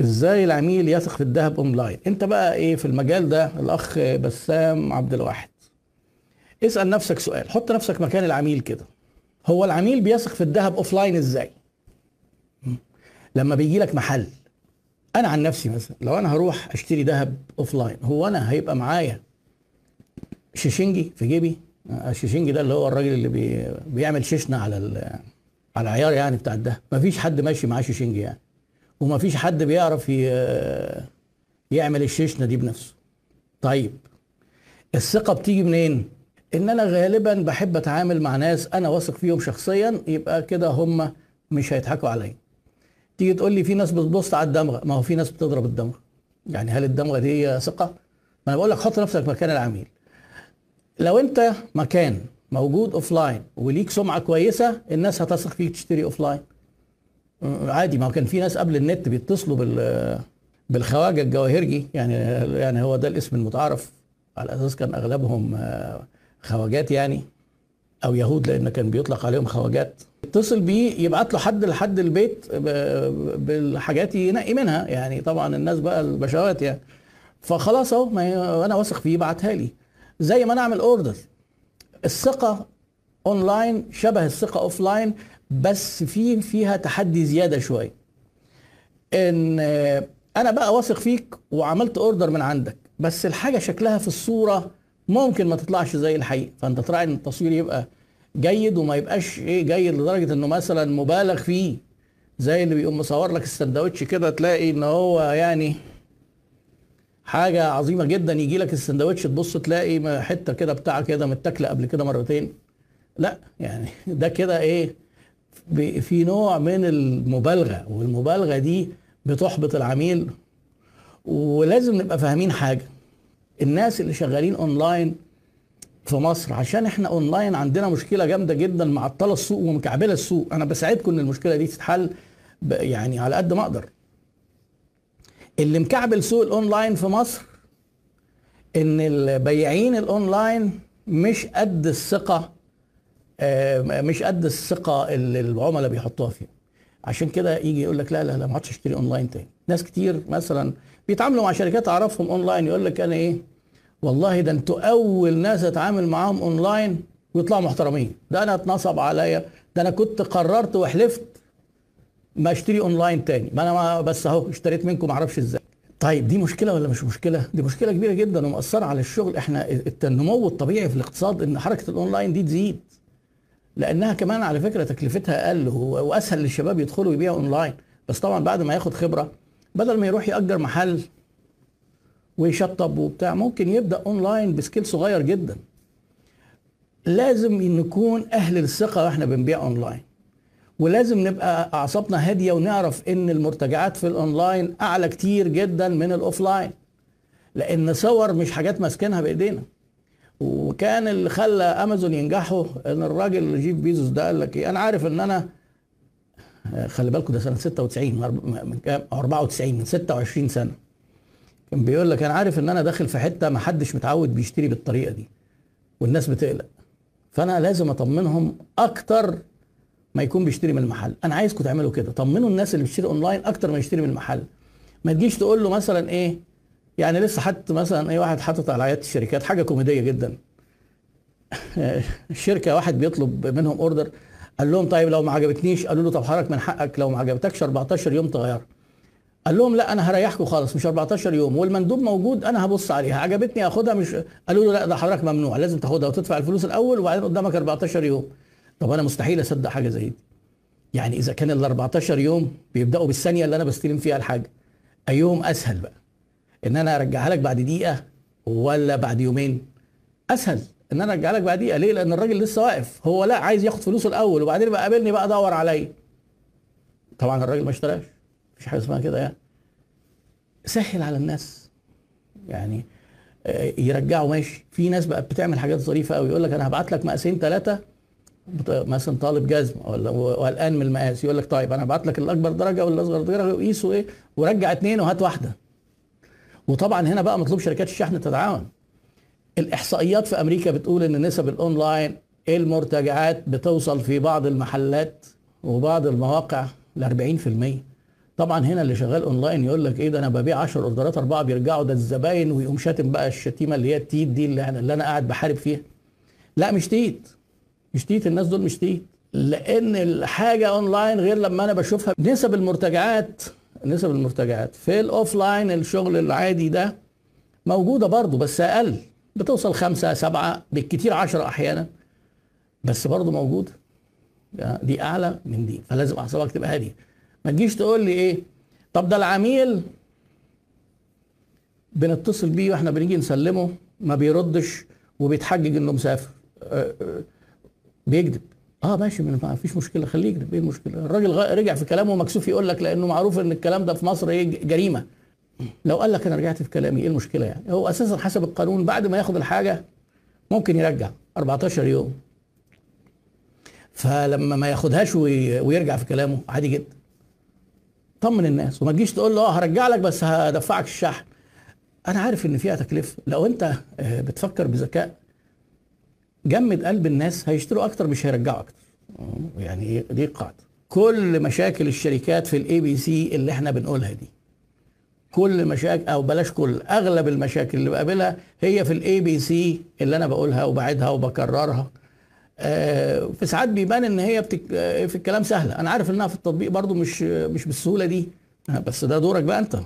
إزاي العميل يثق في الذهب اونلاين؟ انت بقى إيه في المجال ده؟ الاخ بسام عبد الواحد اسأل نفسك سؤال حط نفسك مكان العميل كده. هو العميل بيثق في الذهب offline إزاي؟ لما بيجي لك محل أنا عن نفسي مثلا لو أنا هروح اشتري ذهب offline هو أنا هيبقى معايا شيشنجي في جيبي؟ الشيشنجي ده اللي هو الراجل اللي بي بيعمل شيشنا على على العيار يعني بتاع الذهب. مفيش حد ماشي معاه شيشنجي يعني. ومفيش حد بيعرف يعمل الشيشنة دي بنفسه. طيب الثقة بتيجي منين؟ إن أنا غالبا بحب أتعامل مع ناس أنا واثق فيهم شخصيا يبقى كده هم مش هيضحكوا عليا. تيجي تقول لي في ناس بتبص على الدمغة ما هو في ناس بتضرب الدمغة. يعني هل الدمغة دي ثقة؟ ما أنا بقول لك حط نفسك مكان العميل. لو أنت مكان موجود offline وليك سمعة كويسة الناس هتثق فيك تشتري offline عادي ما كان في ناس قبل النت بيتصلوا بال بالخواجة الجواهرجي. يعني يعني هو ده الاسم المتعارف. على أساس كان أغلبهم آه، خواجات يعني أو يهود لأن كان بيطلق عليهم خواجات. يتصل بيه يبعت له حد لحد البيت بالحاجات ينقي منها. يعني طبعا الناس بقى البشوات يعني. فخلاص أهو ما أنا واثق فيه بعتها لي. زي ما أنا أعمل order الثقة اونلاين شبه الثقة offline بس في فيها تحدي زيادة شوية. إن أنا بقى واثق فيك وعملت order من عندك بس الحاجة شكلها في الصورة ممكن ما تطلعش زي الحقيقة. فأنت تراعي إن التصوير يبقى جيد وما يبقاش إيه جيد لدرجة إنه مثلا مبالغ فيه. زي اللي بيقوم مصور لك السندوتش كده تلاقي إن هو يعني حاجة عظيمة جدا. يجي لك السندوتش تبص تلاقي حتة كده بتاع كده متاكلة قبل كده مرتين. لا يعني ده كده إيه في نوع من المبالغة والمبالغة دي بتحبط العميل. ولازم نبقى فاهمين حاجة. الناس اللي شغالين اونلاين في مصر عشان إحنا اونلاين عندنا مشكلة جامدة جدا معطله السوق ومكعبلة السوق. أنا بساعدكم إن المشكلة دي تتحل يعني على قد ما أقدر. اللي مكعبل سوق الاونلاين في مصر إن البياعين الاونلاين مش قد الثقة مش قد الثقة اللي العملاء بيحطوها فيها عشان كده يجي يقول لك لا لا لا ما عادش اشتري أونلاين تاني. ناس كتير مثلا بيتعاملوا مع شركات أعرفهم أونلاين يقول لك أنا إيه؟ والله ده أنتوا أول ناس أتعامل معاهم أونلاين ويطلعوا محترمين. ده أنا اتنصب عليا ده أنا كنت قررت وحلفت ما أشتري أونلاين تاني. ما أنا ما بس أهو اشتريت منكم ما أعرفش إزاي. طيب دي مشكلة ولا مش مشكلة؟ دي مشكلة كبيرة جدا ومأثرة على الشغل. إحنا النمو الطبيعي في الاقتصاد إن حركة الأونلاين دي تزيد. لأنها كمان على فكرة تكلفتها أقل وأسهل للشباب يدخلوا يبيعوا أونلاين. بس طبعا بعد ما ياخد خبرة بدل ما يروح يأجر محل ويشطب وبتاع ممكن يبدأ online ب scale صغير جدا. لازم نكون أهل الثقة وإحنا بنبيع أونلاين. ولازم نبقى أعصابنا هادية ونعرف إن المرتجعات في الأونلاين أعلى كتير جدا من ال offline. لأن صور مش حاجات ماسكينها بإيدينا. وكان اللي خلى أمازون ينجحوا إن الراجل جيف بيزوس ده قال لك إيه؟ أنا عارف إن أنا خلي بالكم ده سنة 96 من كام؟ 94 من 26 سنة. كان بيقول لك أنا عارف إن أنا داخل في حتة ما حدش متعود بيشتري بالطريقة دي والناس بتقلق. فأنا لازم أطمنهم أكتر ما يكون بيشتري من المحل. أنا عايزكم تعملوا كده. طمنوا الناس اللي بتشتري أونلاين أكتر ما يشتري من المحل. ما تجيش تقول له مثلا إيه؟ يعني لسه حط مثلا أي واحد حاطط على عيادة الشركات حاجة كوميدية جدا. الشركة واحد بيطلب منهم أوردر قال لهم طيب لو ما عجبتنيش قالوا له طب حضرتك من حقك لو ما عجبتكش 14 يوم تغيرها قال لهم لا أنا هريحكم خالص مش 14 يوم. والمندوب موجود أنا هبص عليها. عجبتني اخدها مش قالوا له لا ده حضرتك ممنوع لازم تاخدها وتدفع الفلوس الأول وبعدين قدامك 14 يوم. طب أنا مستحيل أصدق حاجة زي دي. يعني إذا كان ال 14 يوم بيبدأوا بالثانية اللي أنا بستلم فيها الحاجة أيهم أسهل بقى. إن أنا أرجعها لك بعد دقيقة ولا بعد يومين؟ أسهل. إن أنا أرجعها لك بعد دقيقة. ليه؟ لأن الراجل لسه واقف. هو لا عايز ياخد فلوسه الأول وبعدين يبقى قابلني بقى دور عليا. طبعا الراجل ما اشتراش. مفيش حاجة اسمها كده يعني. سهل على الناس. يعني آه، يرجعوا ماشي. في ناس بقى بتعمل حاجات ظريفة قوي يقول لك أنا هبعت لك مقاسين ثلاثة مثلا طالب جزم ولا وقلقان من المقاس. يقول لك طيب أنا هبعت لك الأكبر درجة والأصغر درجة وقيسه إيه؟ ورجع اثنين وهات واحدة. وطبعا هنا بقى مطلوب شركات الشحن تتعاون الإحصائيات في أمريكا بتقول إن نسب الأونلاين المرتجعات بتوصل في بعض المحلات وبعض المواقع ل 40% طبعا هنا اللي شغال أونلاين يقول لك إيه ده أنا ببيع 10 order ات أربعة بيرجعوا ده الزباين ويقوم شاتم بقى الشتيمة اللي هي التيت دي اللي, أنا- اللي أنا قاعد بحارب فيها. لا مش تيت. مش تيت الناس دول مش تيت. لأن الحاجة أونلاين غير لما أنا بشوفها. نسب المرتجعات نسب المرتجعات. في ال offline الشغل العادي ده موجودة برضه بس أقل. بتوصل خمسة سبعة بالكتير عشرة أحيانا بس برضه موجودة. يعني دي أعلى من دي. فلازم أعصابك تبقى هادية. ما تجيش تقول لي إيه؟ طب ده العميل بنتصل بيه وإحنا بنيجي نسلمه ما بيردش وبيتحجج إنه مسافر. آه، آه، بيكذب. آه ماشي ما فيش مشكلة خليه يكذب إيه المشكلة الراجل رجع في كلامه مكسوف يقول لك لأنه معروف إن الكلام ده في مصر إيه جريمة. لو قال لك أنا رجعت في كلامي إيه المشكلة يعني؟ هو أساسا حسب القانون بعد ما ياخد الحاجة ممكن يرجع 14 يوم. فلما ما ياخدهاش وي- ويرجع في كلامه عادي جدا. طمن الناس وما تجيش تقول له آه هرجع لك بس هدفعك الشحن. أنا عارف إن فيها تكلفة. لو أنت آه، بتفكر بذكاء جمد قلب الناس هيشتروا أكتر مش هيرجعوا أكتر. يعني دي قاعدة كل مشاكل الشركات في ال ABC اللي إحنا بنقولها دي كل مشاكل أو بلاش كل أغلب المشاكل اللي بقابلها هي في ال ABC اللي أنا بقولها وبعيدها وبكررها. آه، في ساعات بيبان إن هي بتك... آه، في الكلام سهلة. أنا عارف إنها في التطبيق برضو مش مش بالسهولة دي. آه، بس ده دورك بقى أنت.